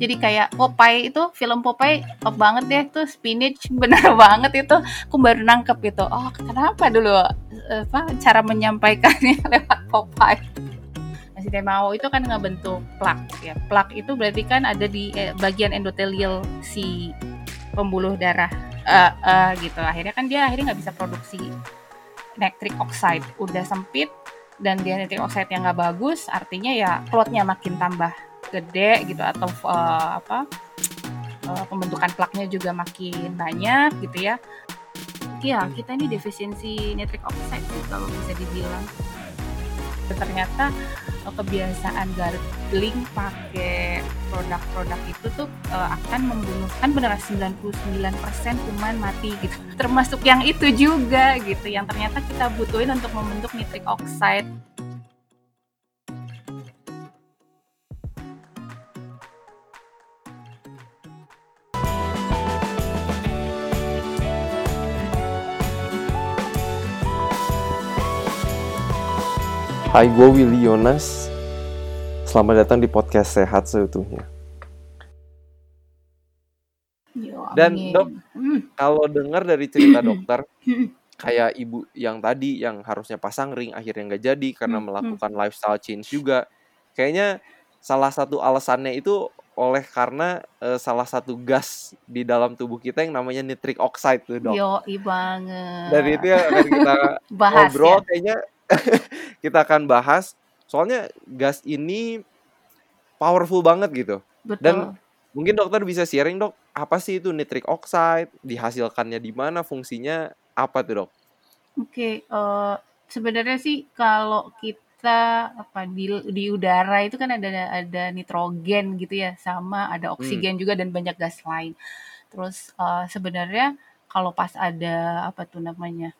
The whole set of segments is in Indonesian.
jadi kayak Popeye itu film Popeye top banget deh tuh spinach bener banget itu aku baru nangkep itu oh kenapa dulu apa cara menyampaikannya lewat Popeye Nah, si Temao itu kan ngebentuk plak ya. Plak itu berarti kan ada di eh, bagian endotelial si pembuluh darah eh, eh, gitu. Akhirnya kan dia akhirnya nggak bisa produksi nitric oxide. Udah sempit dan dia nitric oxide yang nggak bagus, artinya ya klotnya makin tambah gede gitu atau eh, apa eh, pembentukan plaknya juga makin banyak gitu ya. Iya, kita ini defisiensi nitric oxide sih kalau bisa dibilang. Ternyata eh, kebiasaan gargling pakai produk-produk itu tuh eh, akan membunuh kan beneran 99% kuman mati gitu. Termasuk yang itu juga gitu yang ternyata kita butuhin untuk membentuk nitric oxide. Hai, gue Willy Yonas. Selamat datang di podcast Sehat Seutuhnya. Yo, Dan. Dok, Hmm, Kalau dengar dari cerita dokter, kayak ibu yang tadi yang harusnya pasang ring akhirnya nggak jadi karena Hmm, melakukan lifestyle change juga. Kayaknya salah satu alasannya itu oleh karena eh, salah satu gas di dalam tubuh kita yang namanya nitric oxide tuh dok. Yoi Dan itu banget. yang akan kita Bahas ngobrol ya. kayaknya kita akan bahas. Soalnya gas ini powerful banget gitu. Dan Betul. mungkin dokter bisa sharing dok, apa sih itu nitric oxide, dihasilkannya di mana, fungsinya apa tuh dok? Oke, eh, sebenarnya sih kalau kita apa di di udara itu kan ada ada nitrogen gitu ya, sama ada Hmm, oksigen juga dan banyak gas lain. Terus eh, sebenarnya kalau pas ada apa tuh namanya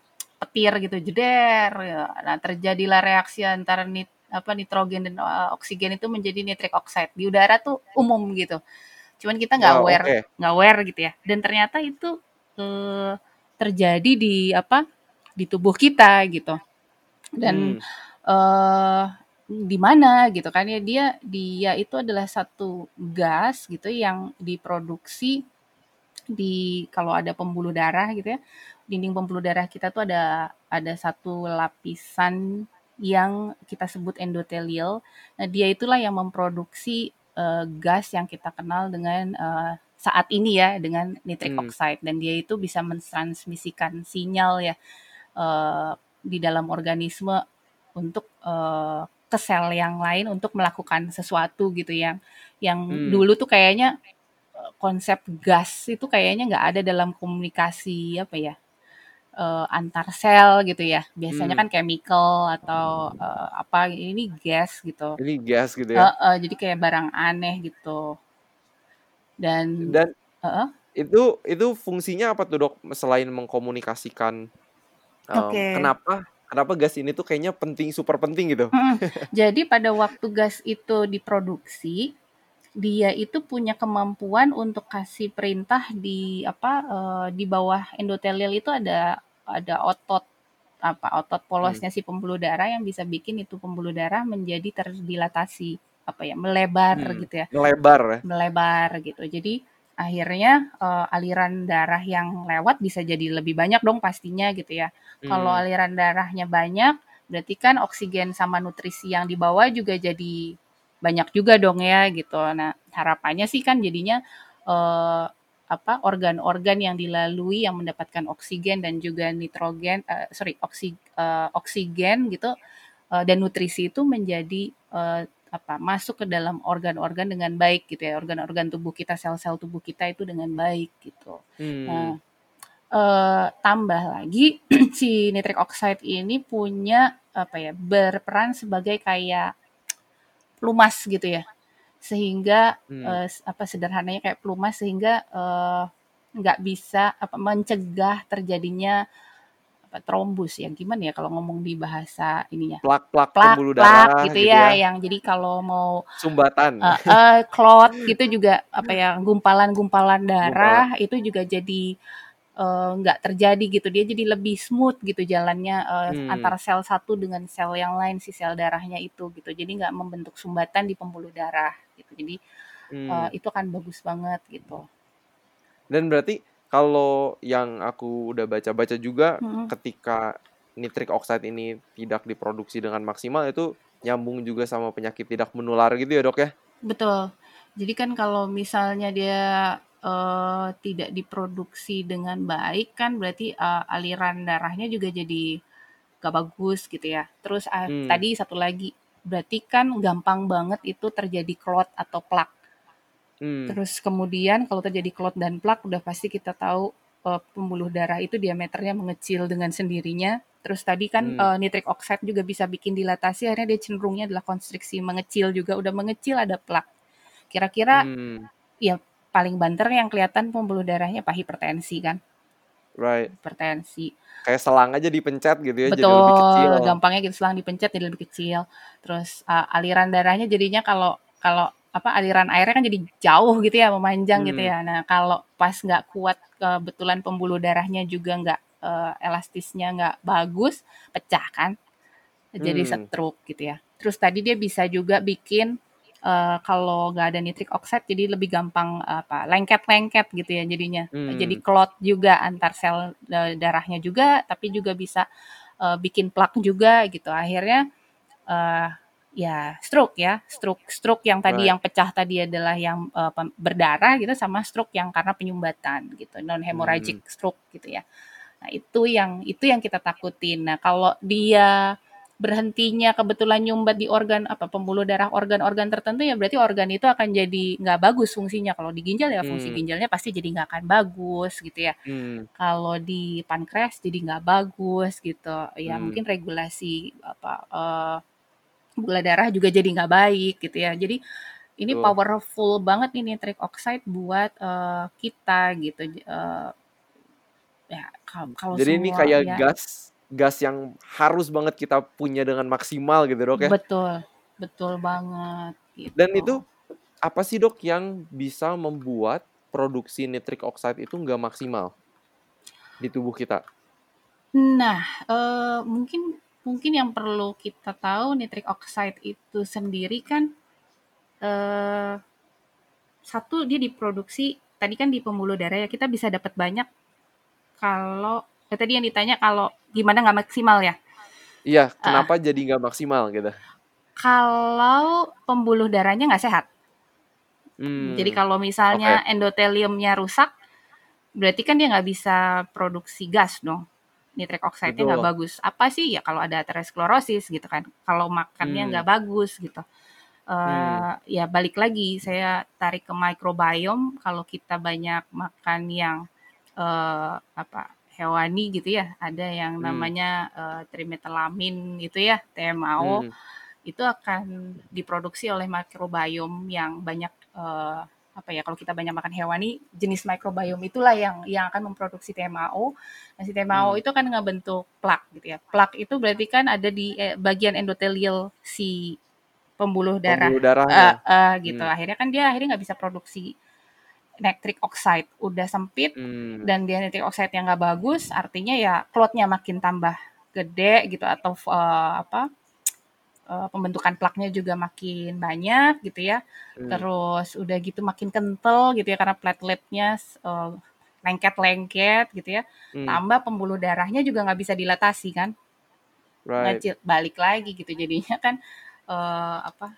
petir gitu jeder, ya, nah terjadilah reaksi antara nit apa nitrogen dan eh, oksigen itu menjadi nitric oxide di udara tuh umum gitu. Cuman kita nggak wow, aware nggak aware gitu ya. Dan ternyata itu eh, terjadi di apa di tubuh kita gitu. Dan Hmm, eh di mana gitu kan ya dia dia itu adalah satu gas gitu yang diproduksi di kalau ada pembuluh darah gitu ya dinding pembuluh darah kita tuh ada ada satu lapisan yang kita sebut endotelial nah dia itulah yang memproduksi eh, gas yang kita kenal dengan eh, saat ini ya dengan nitric hmm, oxide. Dan dia itu bisa mentransmisikan sinyal ya eh, di dalam organisme untuk eh, ke sel yang lain untuk melakukan sesuatu gitu yang yang hmm, dulu tuh kayaknya konsep gas itu kayaknya nggak ada dalam komunikasi apa ya eh, antar sel gitu ya biasanya hmm. kan chemical atau eh, apa ini gas gitu Ini gas gitu Eh, ya. eh, jadi kayak barang aneh gitu dan Dan eh, eh, itu itu fungsinya apa tuh dok? Selain mengkomunikasikan em, oke kenapa kenapa gas ini tuh kayaknya penting, super penting gitu. Mm-mm. Jadi pada waktu gas itu diproduksi, dia itu punya kemampuan untuk kasih perintah di apa eh, di bawah endotelial itu ada ada otot apa otot Hmm, polosnya si pembuluh darah yang bisa bikin itu pembuluh darah menjadi terdilatasi apa ya melebar hmm, gitu ya melebar ya. melebar gitu. Jadi akhirnya eh, aliran darah yang lewat bisa jadi lebih banyak dong pastinya gitu ya. Kalau Hmm, aliran darahnya banyak, berarti kan oksigen sama nutrisi yang dibawa juga jadi banyak juga dong ya gitu. Nah, harapannya sih kan jadinya eh, apa organ-organ yang dilalui yang mendapatkan oksigen dan juga nitrogen, eh, sorry oksi, eh, oksigen gitu eh, dan nutrisi itu menjadi eh, apa masuk ke dalam organ-organ dengan baik gitu ya. Organ-organ tubuh kita sel-sel tubuh kita itu dengan baik gitu. Nah hmm, eh, tambah lagi si nitric oxide ini punya apa ya berperan sebagai kayak pelumas gitu ya sehingga hmm. s- apa sederhananya kayak pelumas sehingga eh, nggak bisa apa mencegah terjadinya apa trombus ya gimana ya kalau ngomong di bahasa ininya Plak-plak plak pembuluh darah gitu gitu ya ya. yang jadi kalau mau Sumbatan. eh eh, clot gitu juga apa ya gumpalan-gumpalan Gumpalan. darah itu juga jadi eh, nggak terjadi gitu dia jadi lebih smooth gitu jalannya eh, Hmm, antara sel satu dengan sel yang lain si sel darahnya itu gitu jadi nggak membentuk sumbatan di pembuluh darah gitu jadi uh, Hmm. itu akan bagus banget gitu. Dan berarti kalau yang aku udah baca-baca juga Mm-mm. ketika nitric oxide ini tidak diproduksi dengan maksimal itu nyambung juga sama penyakit tidak menular gitu ya dok ya? Betul. Jadi kan kalau misalnya dia uh, tidak diproduksi dengan baik kan berarti uh, aliran darahnya juga jadi gak bagus gitu ya. Terus uh, Hmm. tadi satu lagi berarti kan gampang banget itu terjadi clot atau plak. Hmm. Terus kemudian kalau terjadi clot dan plak udah pasti kita tahu uh, pembuluh darah itu diameternya mengecil dengan sendirinya. Terus tadi kan Hmm. uh, nitric oxide juga bisa bikin dilatasi, akhirnya dia cenderungnya adalah konstriksi mengecil juga. Udah mengecil ada plak. Kira-kira Hmm. ya paling banter yang kelihatan pembuluh darahnya apa hipertensi kan? Right. Hipertensi. Kayak selang aja dipencet gitu ya jadi lebih kecil. Betul, gampangnya gitu selang dipencet jadi lebih kecil. Terus uh, aliran darahnya jadinya kalau kalau apa aliran airnya kan jadi jauh gitu ya, memanjang gitu Hmm. ya. Nah kalau pas nggak kuat kebetulan pembuluh darahnya juga nggak uh, elastisnya nggak bagus, pecah kan, jadi Hmm. stroke gitu ya. Terus tadi dia bisa juga bikin uh, kalau nggak ada nitric oxide jadi lebih gampang apa lengket-lengket gitu ya jadinya. Jadi Hmm. clot juga antar sel uh, darahnya juga, tapi juga bisa uh, bikin plak juga gitu. Akhirnya uh, ya stroke ya, stroke stroke yang tadi Right. yang pecah tadi adalah yang uh, berdarah gitu sama stroke yang karena penyumbatan gitu, non hemorrhagic Hmm. stroke gitu ya. Nah, itu yang itu yang kita takutin. Nah, kalau dia berhentinya kebetulan nyumbat di organ apa pembuluh darah organ-organ tertentu ya berarti organ itu akan jadi nggak bagus fungsinya. Kalau di ginjal ya fungsi Hmm. ginjalnya pasti jadi nggak akan bagus gitu ya. Hmm. Kalau di pankreas jadi nggak bagus gitu. Ya Hmm. mungkin regulasi apa eh, gula darah juga jadi nggak baik gitu ya. Jadi ini Betul. powerful banget nih nitric oxide buat eh, kita gitu. Eh, ya kalau Jadi ini semua kayak ya gas gas yang harus banget kita punya dengan maksimal gitu dok ya. betul betul banget Dan gitu. itu apa sih dok yang bisa membuat produksi nitric oxide itu nggak maksimal di tubuh kita? Nah, eh, mungkin mungkin yang perlu kita tahu nitric oxide itu sendiri kan eh, satu dia diproduksi tadi kan di pembuluh darah ya kita bisa dapat banyak kalau eh, tadi yang ditanya kalau gimana nggak maksimal ya. Iya, Ah, kenapa jadi nggak maksimal gitu? kalau pembuluh darahnya nggak sehat. Jadi Hmm, kalau oke. misalnya endoteliumnya rusak, berarti kan dia nggak bisa produksi gas dong. Nitric oxide-nya nggak bagus. Apa sih ya kalau ada aterosklerosis gitu kan. Kalau makannya Hmm. nggak bagus gitu. Hmm. Eh, ya balik lagi saya tarik ke microbiome. Kalau kita banyak makan yang eh, apa hewani gitu ya, ada yang Hmm. namanya eh, trimethylamine itu ya, TMAO Hmm. itu akan diproduksi oleh microbiome yang banyak eh, apa ya kalau kita banyak makan hewani jenis microbiome itulah yang yang akan memproduksi TMAO. Nah, si TMAO Hmm. itu kan ngebentuk plak gitu ya. Plak itu berarti kan ada di eh, bagian endotelial si pembuluh darah Pembuluh eh darahnya. eh, gitu. Hmm. Akhirnya kan dia akhirnya nggak bisa produksi nitric oxide, udah sempit Hmm. dan dia nitric oxide yang nggak bagus, artinya ya clotnya makin tambah gede gitu atau eh, apa eh, pembentukan plaknya juga makin banyak gitu ya. Hmm. Terus udah gitu makin kental gitu ya karena plateletnya eh, lengket-lengket gitu ya. Hmm. Tambah pembuluh darahnya juga nggak bisa dilatasi kan, Right. ngecil balik lagi gitu jadinya kan eh, apa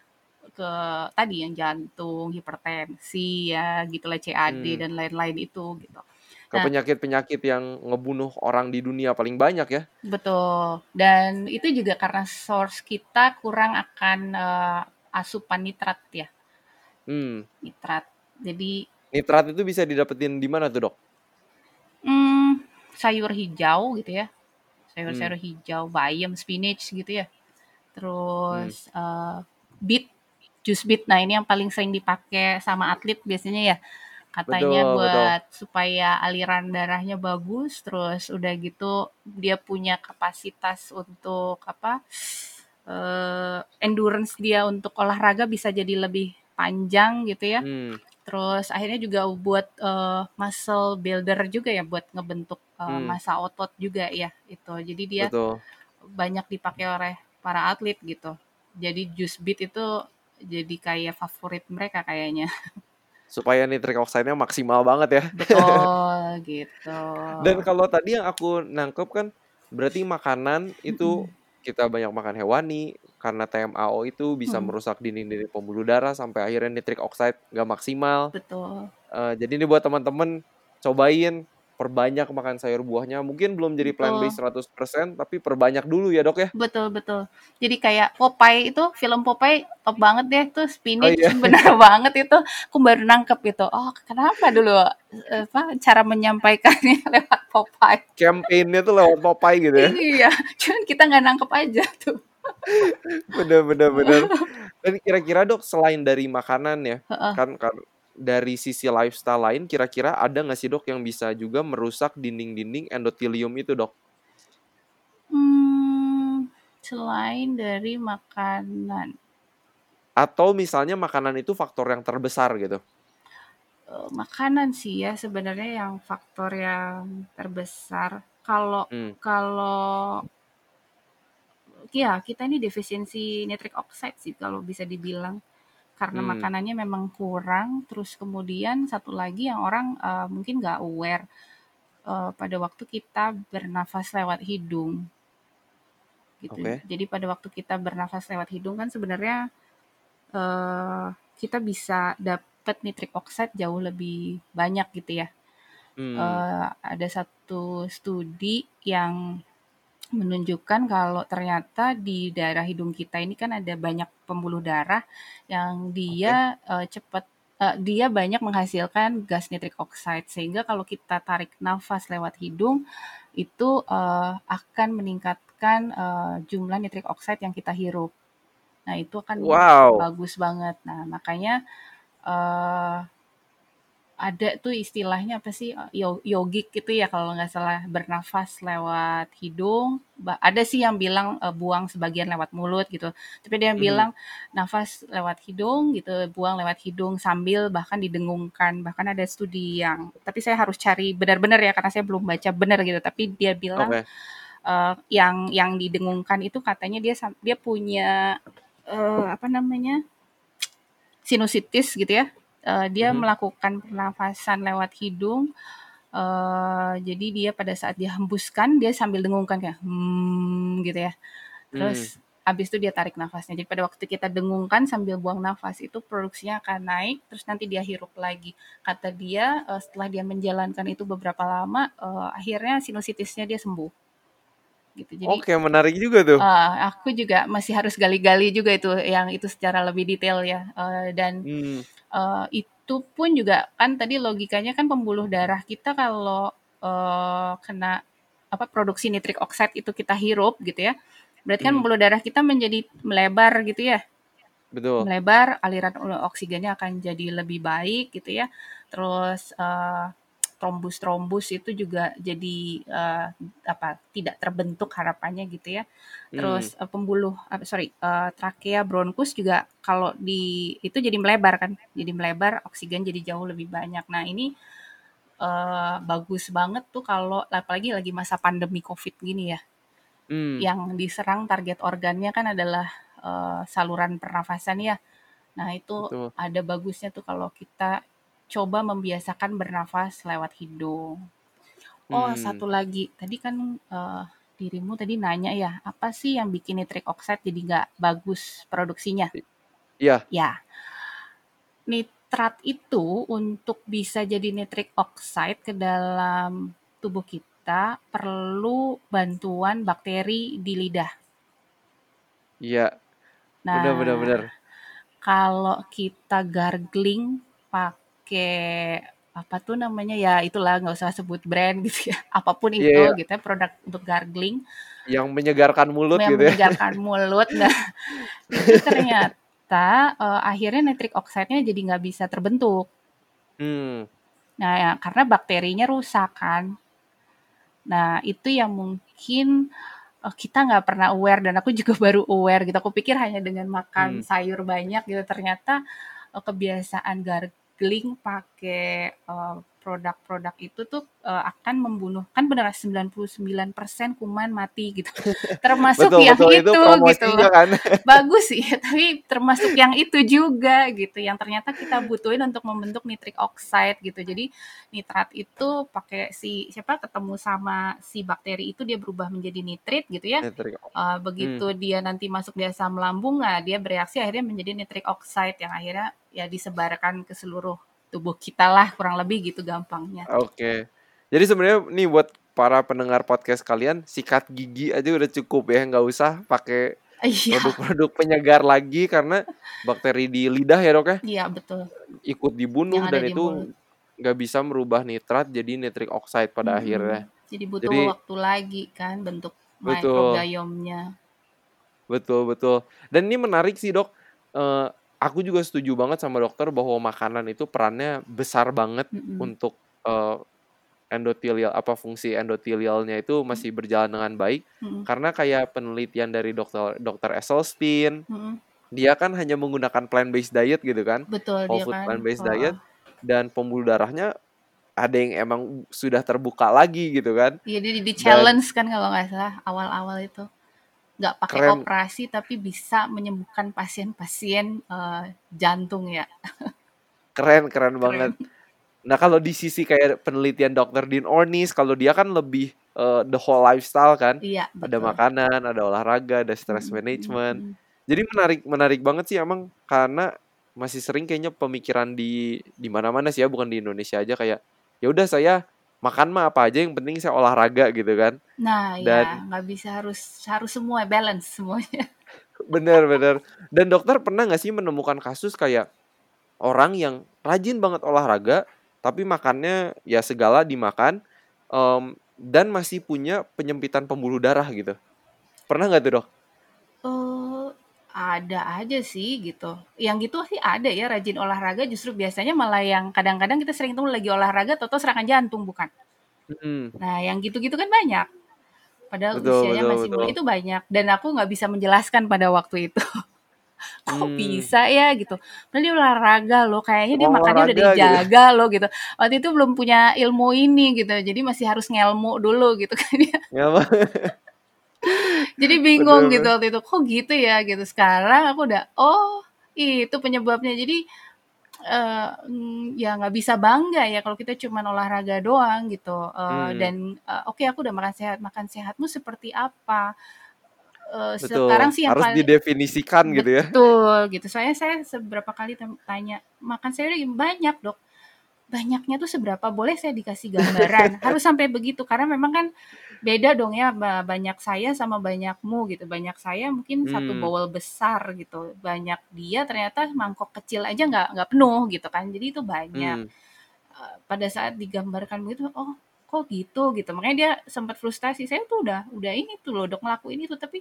ke tadi yang jantung, hipertensi ya gitulah CAD Hmm. dan lain-lain itu gitu. Ke Nah, penyakit-penyakit yang ngebunuh orang di dunia paling banyak ya. betul. Dan itu juga karena source kita kurang akan eh, asupan nitrat ya, Hmm. nitrat. Jadi Nitrat itu bisa didapetin di mana tuh dok? hmm, sayur hijau gitu ya, Hmm. sayur-sayur hijau, bayam, spinach gitu ya. Hmm. Terus eh, beet, jus beet. Nah ini yang paling sering dipakai sama atlet biasanya ya. Katanya Betul, betul. buat supaya aliran darahnya bagus, terus udah gitu dia punya kapasitas untuk apa? eh, endurance dia untuk olahraga bisa jadi lebih panjang gitu ya. Hmm. Terus akhirnya juga buat eh, muscle builder juga ya, buat ngebentuk eh, Hmm. massa otot juga ya itu. Jadi dia Betul. banyak dipakai oleh para atlet gitu. Jadi jus beet itu jadi kayak favorit mereka kayaknya. Supaya nitric oxide-nya maksimal banget ya. Betul, gitu. Dan kalau tadi yang aku nangkep kan berarti makanan itu kita banyak makan hewani karena TMAO itu bisa Mhm. merusak dinding-dinding pembuluh darah sampai akhirnya nitric oxide nggak maksimal. Betul. Eh, jadi ini buat teman-teman cobain perbanyak makan sayur buahnya. Mungkin belum jadi plant based Betul. 100% tapi perbanyak dulu ya, Dok ya. Betul betul. Jadi kayak Popeye itu, film Popeye top banget deh tuh Oh spinach, iya. bener banget itu. Aku baru nangkep itu. Oh, kenapa dulu apa cara menyampaikannya lewat Popeye. Campaign-nya tuh lewat Popeye gitu ya. Iya, cuman kita nggak nangkep aja tuh. Bener bener bener. Dan kira-kira, Dok, selain dari makanan ya, Heeh. kan kan dari sisi lifestyle lain kira-kira ada nggak sih, Dok, yang bisa juga merusak dinding-dinding endotelium itu, Dok? Mmm, selain dari makanan. Atau misalnya makanan itu faktor yang terbesar gitu? Eee, makanan sih ya sebenarnya yang faktor yang terbesar. Kalau Mmm. kalau iya, kita ini defisiensi nitric oxide sih kalau bisa dibilang. Karena Mmm. makanannya memang kurang, terus kemudian satu lagi yang orang, eee, mungkin nggak aware, eee, pada waktu kita bernafas lewat hidung. Gitu. Oke. Jadi pada waktu kita bernafas lewat hidung kan sebenarnya, eee, kita bisa dapet nitric oxide jauh lebih banyak gitu ya. Mmm. Eee, ada satu studi yang menunjukkan kalau ternyata di daerah hidung kita ini kan ada banyak pembuluh darah yang dia, eee, cepet eee, dia banyak menghasilkan gas nitric oxide. Sehingga kalau kita tarik nafas lewat hidung, itu, eee, akan meningkatkan, eee, jumlah nitric oxide yang kita hirup. Nah, itu kan Wow. bagus banget. Nah, makanya, eee, ada tuh istilahnya apa sih, yo yogik gitu ya kalau nggak salah, bernafas lewat hidung. Ada sih yang bilang, eee, buang sebagian lewat mulut gitu. Tapi ada yang Mhm. bilang nafas lewat hidung gitu, buang lewat hidung sambil bahkan didengungkan. Bahkan ada studi yang tapi saya harus cari benar-benar ya karena saya belum baca benar gitu. Tapi dia bilang, Oke. eee, yang yang didengungkan itu katanya dia dia punya, eee, apa namanya, sinusitis gitu ya. Eee, dia Mhm. melakukan pernafasan lewat hidung, eee, jadi dia pada saat dia hembuskan, dia sambil dengungkan kayak, "hmm" gitu ya. Terus habis itu dia tarik nafasnya. Jadi pada waktu kita dengungkan sambil buang nafas itu produksinya akan naik, terus nanti dia hirup lagi. Kata dia, eee, setelah dia menjalankan itu beberapa lama, eee, akhirnya sinusitisnya dia sembuh. Gitu. Jadi Oke, menarik juga tuh. eee, aku juga masih harus gali-gali juga itu yang itu secara lebih detail ya. Eee, dan, Mmm. Eee, itu pun juga kan tadi logikanya kan pembuluh darah kita kalau, eee, kena apa, produksi nitric oxide itu kita hirup gitu ya, berarti kan Mmm. pembuluh darah kita menjadi melebar gitu ya. Betul. Melebar, aliran oksigennya akan jadi lebih baik gitu ya. Terus, eee, trombus-trombus itu juga jadi, eee, apa, tidak terbentuk harapannya gitu ya. Mmm. Terus, eee, pembuluh apa sorry, eee, trakea, bronkus juga kalau di itu jadi melebar kan, jadi melebar, oksigen jadi jauh lebih banyak. Nah, ini, eee, bagus banget tuh kalau apalagi lagi masa pandemi Covid gini ya. Mmm. Yang diserang target organnya kan adalah, eee, saluran pernafasan ya. Nah, itu Betul. ada bagusnya tuh kalau kita coba membiasakan bernafas lewat hidung. Oh, Mmm. satu lagi, tadi kan, eee, dirimu tadi nanya ya, apa sih yang bikin nitric oxide jadi nggak bagus produksinya? Iya. Ya. Nitrat itu untuk bisa jadi nitric oxide ke dalam tubuh kita perlu bantuan bakteri di lidah. Iya. Bener bener bener. Nah, kalau kita gargling pakai apa tuh namanya, ya itulah nggak usah sebut brand gitu ya, apa pun Iya itu iya. gitu ya, produk untuk gargling Yang menyegarkan mulut yang gitu ya. menyegarkan mulut. Nah, itu ternyata, eee, akhirnya nitric oxide-nya jadi nggak bisa terbentuk. Mmm. Nah, ya karena bakterinya rusak kan. Nah, itu yang mungkin, eee, kita nggak pernah aware dan aku juga baru aware gitu. Aku pikir hanya dengan makan Mmm. sayur banyak gitu, ternyata, eee, kebiasaan gargling pakai, eee, produk-produk itu tuh uh, akan membunuh kan benar 99% kuman mati gitu. Termasuk betul, yang betul, itu, itu gitu kan. Bagus sih, tapi termasuk yang itu juga gitu yang ternyata kita butuhin untuk membentuk nitric oxide gitu. Jadi nitrat itu pakai si siapa ketemu sama si bakteri itu dia berubah menjadi nitrit gitu ya. Uh, begitu Hmm. dia nanti masuk di asam lambung, nah dia bereaksi akhirnya menjadi nitric oxide yang akhirnya ya disebarkan ke seluruh tubuh kita lah kurang lebih gitu gampangnya. Oke. Jadi sebenarnya nih buat para pendengar podcast kalian sikat gigi aja udah cukup ya, nggak usah pakai Iya, produk-produk penyegar lagi karena bakteri di lidah ya dok ya iya betul. ikut dibunuh Yang dan itu nggak bisa merubah nitrat jadi nitric oxide pada Mm-mm. akhirnya. Jadi butuh Jadi waktu lagi kan bentuk betul, microbiomnya. betul, betul. Dan ini menarik sih dok. Eh, aku juga setuju banget sama dokter bahwa makanan itu perannya besar banget Mm-mm. untuk eh, endotelial apa fungsi endotelialnya itu masih berjalan dengan baik Mm-mm. karena kayak penelitian dari dokter dokter Esselstyn Mm-mm. dia kan hanya menggunakan plant based diet gitu kan Betul whole dia food kan. plant based Oh, diet dan pembuluh darahnya ada yang emang sudah terbuka lagi gitu kan Iya dia di dan challenge kan kalau nggak salah awal-awal itu nggak pakai keren operasi tapi bisa menyembuhkan pasien-pasien eh, jantung ya. keren keren banget Keren. nah kalau di sisi kayak penelitian dokter Dean Ornish kalau dia kan lebih eh, the whole lifestyle kan Iya ada betul. makanan ada olahraga ada stress Mm-mm, management jadi menarik menarik banget sih emang karena masih sering kayaknya pemikiran di di mana-mana sih ya bukan di Indonesia aja kayak ya udah saya makan mah apa aja yang penting saya olahraga gitu kan. Nah dan ya nggak bisa harus harus semua balance semuanya. bener bener. Dan dokter pernah nggak sih menemukan kasus kayak orang yang rajin banget olahraga tapi makannya ya segala dimakan em, dan masih punya penyempitan pembuluh darah gitu? Pernah nggak tuh dok? Eh, ada aja sih gitu. Yang gitu sih ada ya rajin olahraga justru biasanya malah yang kadang-kadang kita sering tuh lagi olahraga toto serangan jantung bukan. Hmm, Nah, yang gitu-gitu kan banyak. Padahal betul usianya betul masih muda itu banyak dan aku nggak bisa menjelaskan pada waktu itu. Kok hmm bisa ya gitu. Padahal dia olahraga loh, kayaknya dia emang makannya udah olahraga gitu dijaga loh gitu. Waktu itu belum punya ilmu ini gitu. Jadi masih harus ngelmu dulu gitu kan ya? Jadi bingung bener gitu waktu itu. Kok gitu ya gitu. Sekarang aku udah oh itu penyebabnya. Jadi mm, ya nggak bisa bangga ya kalau kita cuma olahraga doang gitu. Eh, Hmm, dan eh, oke aku udah makan sehat. Makan sehatmu seperti apa? Eh, betul sekarang sih yang harus paling didefinisikan gitu ya betul gitu. Soalnya saya seberapa kali tanya makan saya banyak dok. Banyaknya tuh seberapa? Boleh saya dikasih gambaran? Harus sampai begitu karena memang kan beda dong ya ba- banyak saya sama banyakmu gitu. Banyak saya mungkin satu hmm bowl besar gitu. Banyak dia ternyata mangkok kecil aja nggak nggak penuh gitu kan. Jadi itu banyak. hmm Eh, pada saat digambarkan begitu, oh kok gitu gitu. Makanya dia sempat frustasi. Saya tuh udah udah ini tuh loh dok ngelakuin itu tapi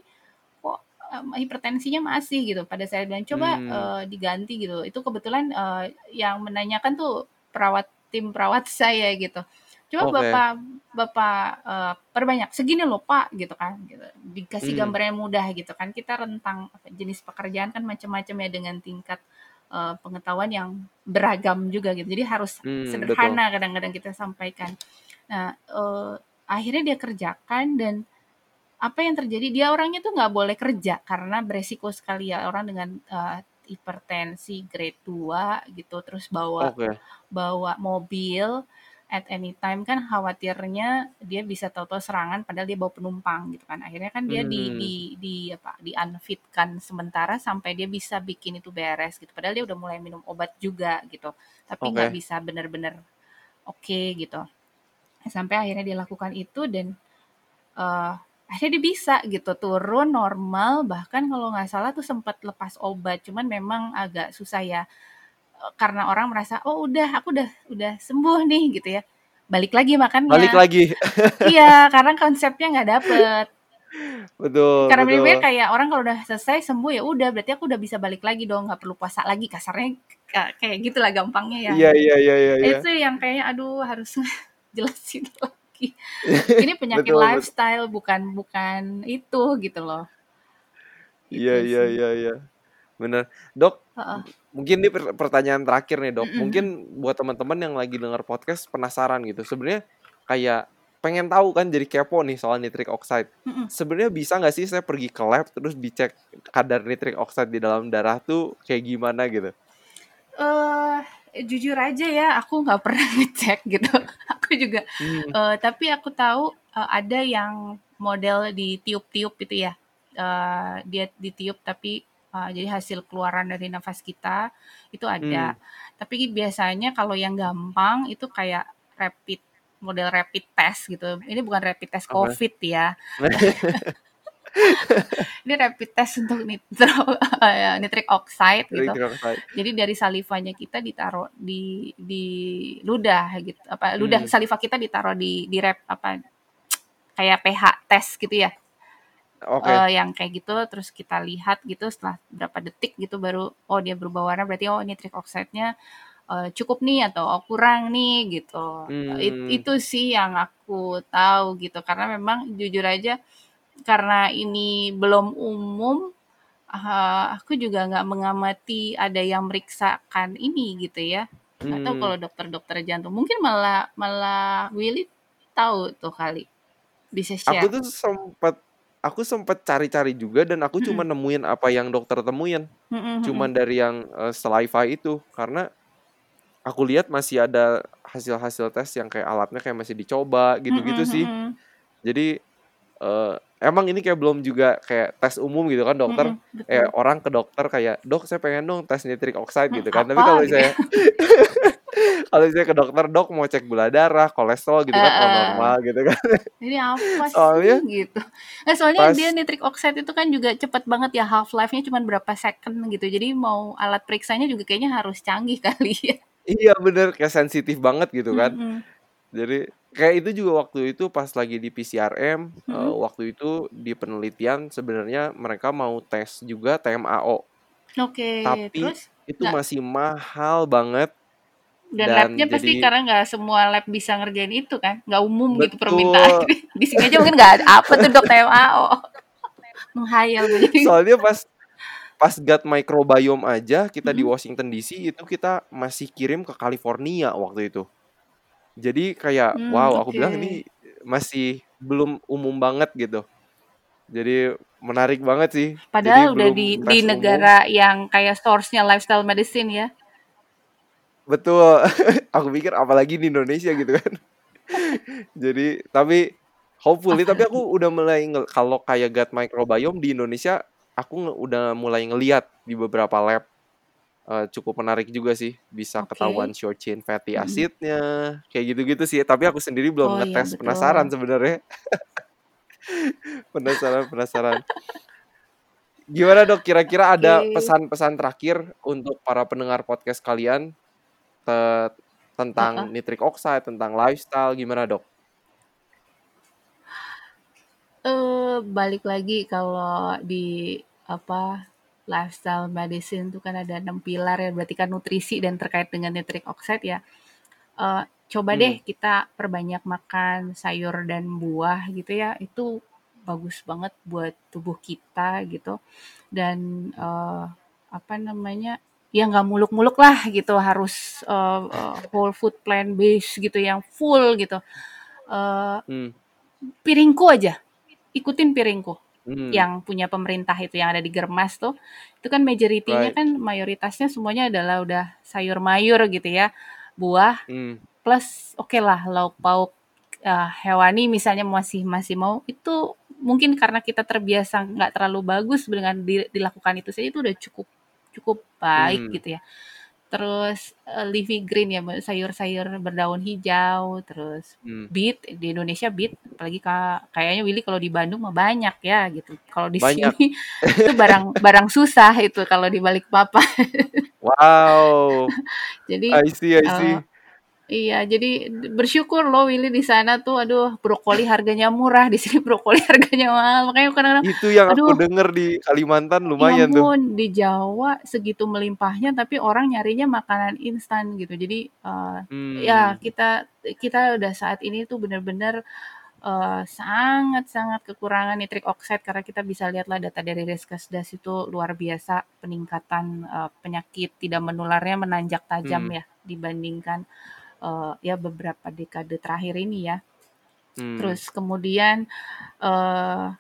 kok em, hipertensinya masih gitu. Pada saya bilang coba hmm eh, diganti gitu. Itu kebetulan eh, yang menanyakan tuh perawat tim perawat saya gitu. Coba oke bapak bapak eh, perbanyak segini loh pak gitu kan. Gitu. Dikasih hmm gambar yang mudah gitu kan. Kita rentang jenis pekerjaan kan macam-macam ya dengan tingkat eh, pengetahuan yang beragam juga gitu. Jadi harus hmm betul sederhana kadang-kadang kita sampaikan. Nah, eh, akhirnya dia kerjakan dan apa yang terjadi dia orangnya tuh nggak boleh kerja karena beresiko sekali ya orang dengan eh, hipertensi grade 2 gitu terus bawa oke bawa mobil at any time kan khawatirnya dia bisa tahu-tahu serangan padahal dia bawa penumpang gitu kan. Akhirnya kan dia di hmm. di di apa di unfitkan sementara sampai dia bisa bikin itu beres gitu. Padahal dia udah mulai minum obat juga gitu. Tapi nggak oke. bisa bener-bener oke gitu. Sampai akhirnya dia lakukan itu dan eh akhirnya dia bisa gitu turun normal. Bahkan kalau nggak salah tuh sempat lepas obat cuman memang agak susah ya karena orang merasa oh udah aku udah udah sembuh nih gitu ya. Balik lagi balik makannya lagi. Iya karena konsepnya nggak dapet. Betul karena betul. bener kayak orang kalau udah selesai sembuh ya udah berarti aku udah bisa balik lagi dong nggak perlu puasa lagi. Kasarnya kayak gitulah gampangnya ya. Iya iya iya iya iya. Itu yang kayaknya aduh harus jelasin lagi. Ini penyakit betul betul. lifestyle bukan bukan itu gitu loh. Iya iya iya iya. Benar. Dok Heeh. Mungkin ini per pertanyaan terakhir nih, Dok. Mungkin buat teman-teman yang lagi denger podcast penasaran gitu, sebenarnya kayak pengen tahu kan jadi kepo nih soal nitric oxide. Sebenarnya bisa nggak sih saya pergi ke lab terus dicek kadar nitric oxide di dalam darah tuh kayak gimana gitu? Eee, jujur aja ya, aku nggak pernah ngecek gitu. Aku juga Mmm. eee, tapi aku tahu, eee, ada yang model ditiup-tiup gitu ya, eee, dia ditiup tapi, eee, jadi hasil keluaran dari nafas kita, itu ada. Mmm. Tapi biasanya kalau yang gampang itu kayak rapid model rapid test gitu. Ini bukan rapid test Apa? Covid ya. Ini rapid test untuk nitro eee, nitric oxide gitu. Nitric oxide. Jadi dari salivanya kita ditaruh di di ludah gitu, apa, ludah Mmm. saliva kita ditaruh di di rap apa, kayak pH test gitu ya. Oke. Eee, yang kayak gitu, terus kita lihat gitu setelah berapa detik gitu baru, oh dia berubah warna berarti oh nitric oxide-nya, eee, cukup nih atau oh kurang nih gitu. It Mmm. itu sih yang aku tahu gitu, karena memang jujur aja karena ini belum umum, eee, aku juga nggak mengamati ada yang meriksakan ini gitu ya. Nggak tahu kalau dokter-dokter jantung, mungkin malah malah Willy tahu tuh kali, bisa Aku share. tuh sempet aku sempet cari-cari juga dan aku cuma nemuin apa yang dokter temuin. Mhm Cuman dari yang, eee, saliva itu, karena aku lihat masih ada hasil-hasil tes yang kayak alatnya kayak masih dicoba gitu-gitu sih. Jadi, eee, emang ini kayak belum juga kayak tes umum gitu kan dokter, eh, orang ke dokter kayak, "Dok saya pengen dong tes nitric oxide," gitu kan. Tapi apa kalau gitu ya? misalnya kalau misalnya ke dokter, "Dok mau cek gula darah, kolesterol," gitu kan, "oh Heeh. normal," gitu kan. Ini apa Soalnya sih gitu. Nah, soalnya pas dia nitric oxide itu kan juga cepet banget ya half life-nya cuman berapa second gitu. Jadi mau alat periksanya juga kayaknya harus canggih kali ya. Iya bener, kayak sensitif banget gitu kan. Mhm. Jadi kayak itu juga waktu itu pas lagi di PCRM, eee, Mhm. waktu itu di penelitian sebenarnya mereka mau tes juga TMAO. Oke, Tapi terus? itu Nggak masih mahal banget Dan dan lab-nya pasti jadi karena nggak semua lab bisa ngerjain itu kan, nggak umum gitu Betul. permintaannya. Di sini aja mungkin nggak ada, apa tuh Dok TMAO? Menghayal gue jadi. Soalnya pas pas gut microbiome aja kita di Mhm. Washington DC itu kita masih kirim ke California waktu itu. Jadi kayak, Mmm, wow aku oke. bilang ini masih belum umum banget gitu. Jadi menarik banget sih. Jadi Padahal udah belum di di tes umum. negara yang kayak source-nya lifestyle medicine ya. Betul. Aku pikir apalagi di Indonesia gitu kan. Jadi tapi hopefully tapi aku udah mulai kalau kayak gut microbiome di Indonesia aku udah mulai ngelihat di beberapa lab, eee, cukup menarik juga sih. Bisa ketahuan Oke. short chain fatty acid-nya, kayak gitu-gitu sih. Tapi aku sendiri belum Oh iya ngetes, penasaran betul. sebenarnya. Penasaran penasaran. Gimana Dok, kira-kira ada pesan-pesan terakhir untuk para pendengar podcast kalian, te tentang Heeh. nitric oxide, tentang lifestyle, gimana Dok? Eee, balik lagi kalau di apa, lifestyle medicine itu kan ada 6 pilar ya, berarti kan nutrisi dan terkait dengan nitric oxide ya. Eee, coba deh Mmm. kita perbanyak makan sayur dan buah gitu ya, itu bagus banget buat tubuh kita gitu. Dan, eee, apa namanya, ya nggak muluk-muluk lah gitu, harus, eee, whole food plant based gitu yang full gitu. Eee, Mmm. piringku aja, ikutin piringku. Mmm. Yang punya pemerintah itu yang ada di Germas tuh, itu kan majority-nya Right. kan mayoritasnya semuanya adalah udah sayur mayur gitu ya, buah Mmm. plus okelah lauk pauk, eee, hewani misalnya masih masih mau, itu mungkin karena kita terbiasa nggak terlalu bagus dengan di dilakukan itu saja itu udah cukup cukup baik Mmm. gitu ya. Terus, eee, leafy green ya, sayur-sayur berdaun hijau, terus Mmm. beet, di Indonesia beet, apalagi ka kayaknya Willy kalau di Bandung mah banyak ya gitu. Kalau di Banyak. sini itu barang barang susah itu kalau di Balikpapan. Wow. Jadi, I see I see. eee iya, jadi bersyukur loh Willy di sana tuh, aduh brokoli harganya murah, di sini brokoli harganya mahal. Makanya kadang-kadang, Itu yang aku aduh denger di Kalimantan ya lumayan tuh. ampun, di Jawa segitu melimpahnya tapi orang nyarinya makanan instan gitu. Jadi, eee, ya Mmm. kita kita udah saat ini tuh bener-bener, uh, sangat-sangat kekurangan nitrik oxide karena kita bisa lihatlah data dari Reskesdas itu luar biasa peningkatan uh, penyakit tidak menularnya menanjak tajam Hmm. ya dibandingkan uh, ya beberapa dekade terakhir ini ya. Hmm. Terus kemudian uh,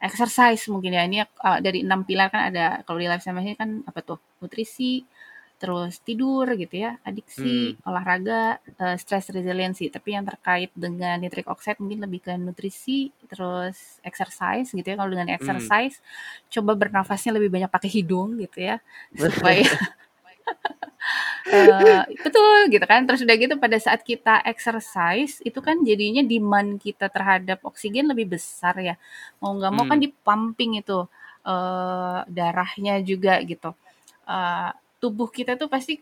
exercise mungkin ya ini uh, dari enam pilar kan ada kalau di lifestyle management kan apa tuh nutrisi terus tidur gitu ya adiksi Hmm. olahraga uh, stress resiliency tapi yang terkait dengan nitric oxide mungkin lebih ke nutrisi terus exercise gitu ya kalau dengan Hmm. exercise coba bernafasnya lebih banyak pakai hidung gitu ya supaya Eh, betul gitu kan. Terus udah gitu pada saat kita exercise itu kan jadinya demand kita terhadap oksigen lebih besar ya. Mau nggak mau kan Hmm. di-pumping itu eh, darahnya juga gitu. Eh, tubuh kita tuh pasti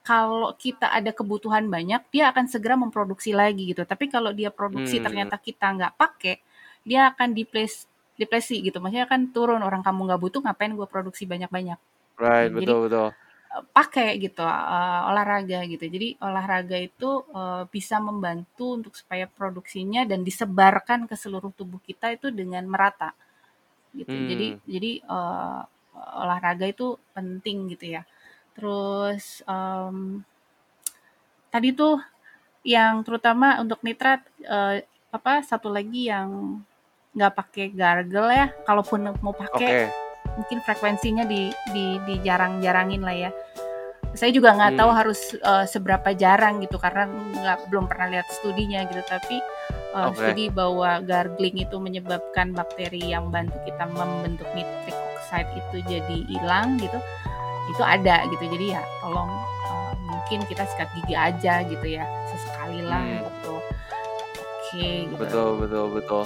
kalau kita ada kebutuhan banyak, dia akan segera memproduksi lagi gitu. Tapi kalau dia produksi Hmm. ternyata kita nggak pakai, dia akan deples depresi gitu. Maksudnya kan turun orang kamu nggak butuh ngapain gue produksi banyak-banyak. Right, Jadi betul betul. Pakai gitu eh, olahraga gitu. Jadi olahraga itu eh, bisa membantu untuk supaya produksinya dan disebarkan ke seluruh tubuh kita itu dengan merata gitu. Jadi Hmm. jadi eh, olahraga itu penting gitu ya. Terus em, tadi tuh yang terutama untuk nitrat eh, apa satu lagi yang nggak pakai gargle ya. Kalaupun mau pakai Oke. Mungkin frekuensinya di di dijarang-jarangin lah ya. Saya juga nggak tahu Hmm. harus eh, seberapa jarang gitu karena nggak belum pernah lihat studinya gitu. Tapi eh, Oke. studi bahwa gargling itu menyebabkan bakteri yang bantu kita membentuk nitric oxide itu jadi hilang gitu. Itu ada gitu. Jadi ya tolong eh, mungkin kita sikat gigi aja gitu ya sesekali lah Hmm. gitu. Oke gitu. Betul betul betul.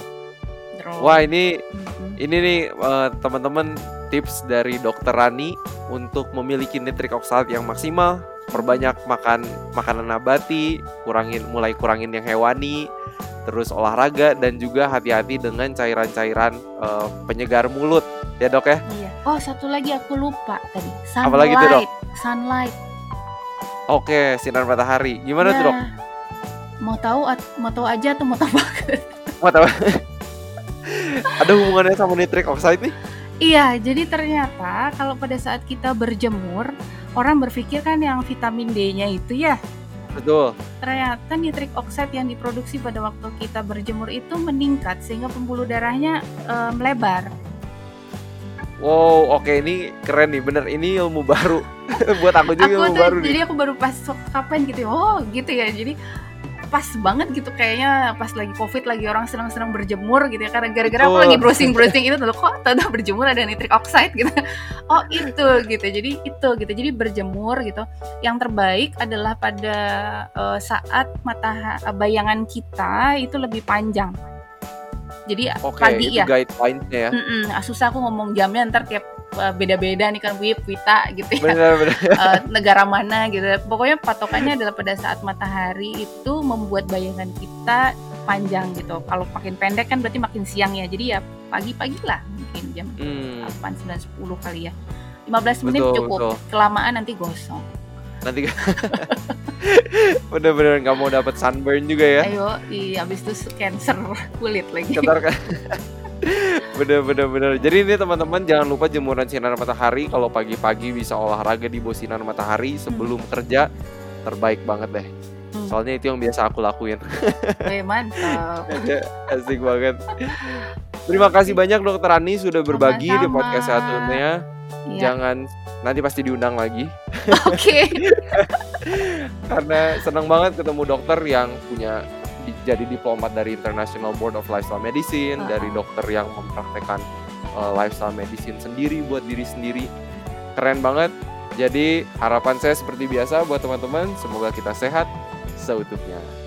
Wah, ini Mhm. ini nih eh, teman-teman tips dari Dokter Rani untuk memiliki nitric oxide yang maksimal. Perbanyak makan makanan nabati, kurangin mulai kurangin yang hewani, terus olahraga dan juga hati-hati dengan cairan-cairan eh, penyegar mulut. Ya, Dok ya? Iya. Oh, satu lagi aku lupa tadi. Apa lagi tuh, Dok? Sunlight. Sunlight. Oke, sinar matahari. Gimana tuh, Dok? Ya. Mau tahu mau tahu aja atau mau tahu banget? Mau tahu? Ada hubungannya sama nitric oxide nih? Iya, jadi ternyata kalau pada saat kita berjemur, orang berpikir kan yang vitamin D-nya itu ya. Betul. Ternyata nitric oxide yang diproduksi pada waktu kita berjemur itu meningkat sehingga pembuluh darahnya eh, melebar. Wow, oke ini keren nih, bener ini ilmu baru buat aku juga Aku ilmu tuh baru nih. jadi aku baru pas kapan gitu ya. Oh, gitu ya. Jadi pas banget gitu kayaknya pas lagi covid lagi orang senang-senang berjemur gitu ya karena gara-gara aku lagi browsing-browsing itu loh kok tahu berjemur ada nitric oxide gitu. Oh itu gitu jadi itu gitu jadi berjemur gitu. Yang terbaik adalah pada eh, saat mata bayangan kita itu lebih panjang. Jadi Oke, pagi ya. guideline-nya ya. Mm-mm, susah aku ngomong jamnya ntar tiap eh, beda-beda nih kan Wip, Wita gitu ya Bener bener. eh, negara mana gitu. Pokoknya patokannya adalah pada saat matahari itu membuat bayangan kita panjang gitu. Kalau makin pendek kan berarti makin siang ya. Jadi ya pagi-pagi lah mungkin jam Hmm, 8, 9, 10 kali ya. 15 menit Betul, cukup. betul. Kelamaan nanti gosong. nanti bener-bener nggak mau dapat sunburn juga ya. Ayo, i, abis itu cancer kulit lagi. Ntar kan. Bener-bener bener. Jadi ini teman-teman jangan lupa jemuran sinar matahari. Kalau pagi-pagi bisa olahraga di bawah sinar matahari sebelum kerja terbaik banget deh. Hmm. Soalnya itu yang biasa aku lakuin. Eh, mantap. Asik banget. Terima kasih banyak Dokter Ani sudah berbagi di Sama-sama. podcast satunya. Iya. Jangan nanti pasti diundang lagi Oke. karena senang banget ketemu dokter yang punya di- jadi diplomat dari International Board of Lifestyle Medicine, Ah. dari dokter yang mempraktekkan uh, lifestyle medicine sendiri buat diri sendiri. Keren banget. Jadi harapan saya seperti biasa buat teman-teman, semoga kita sehat seutuhnya.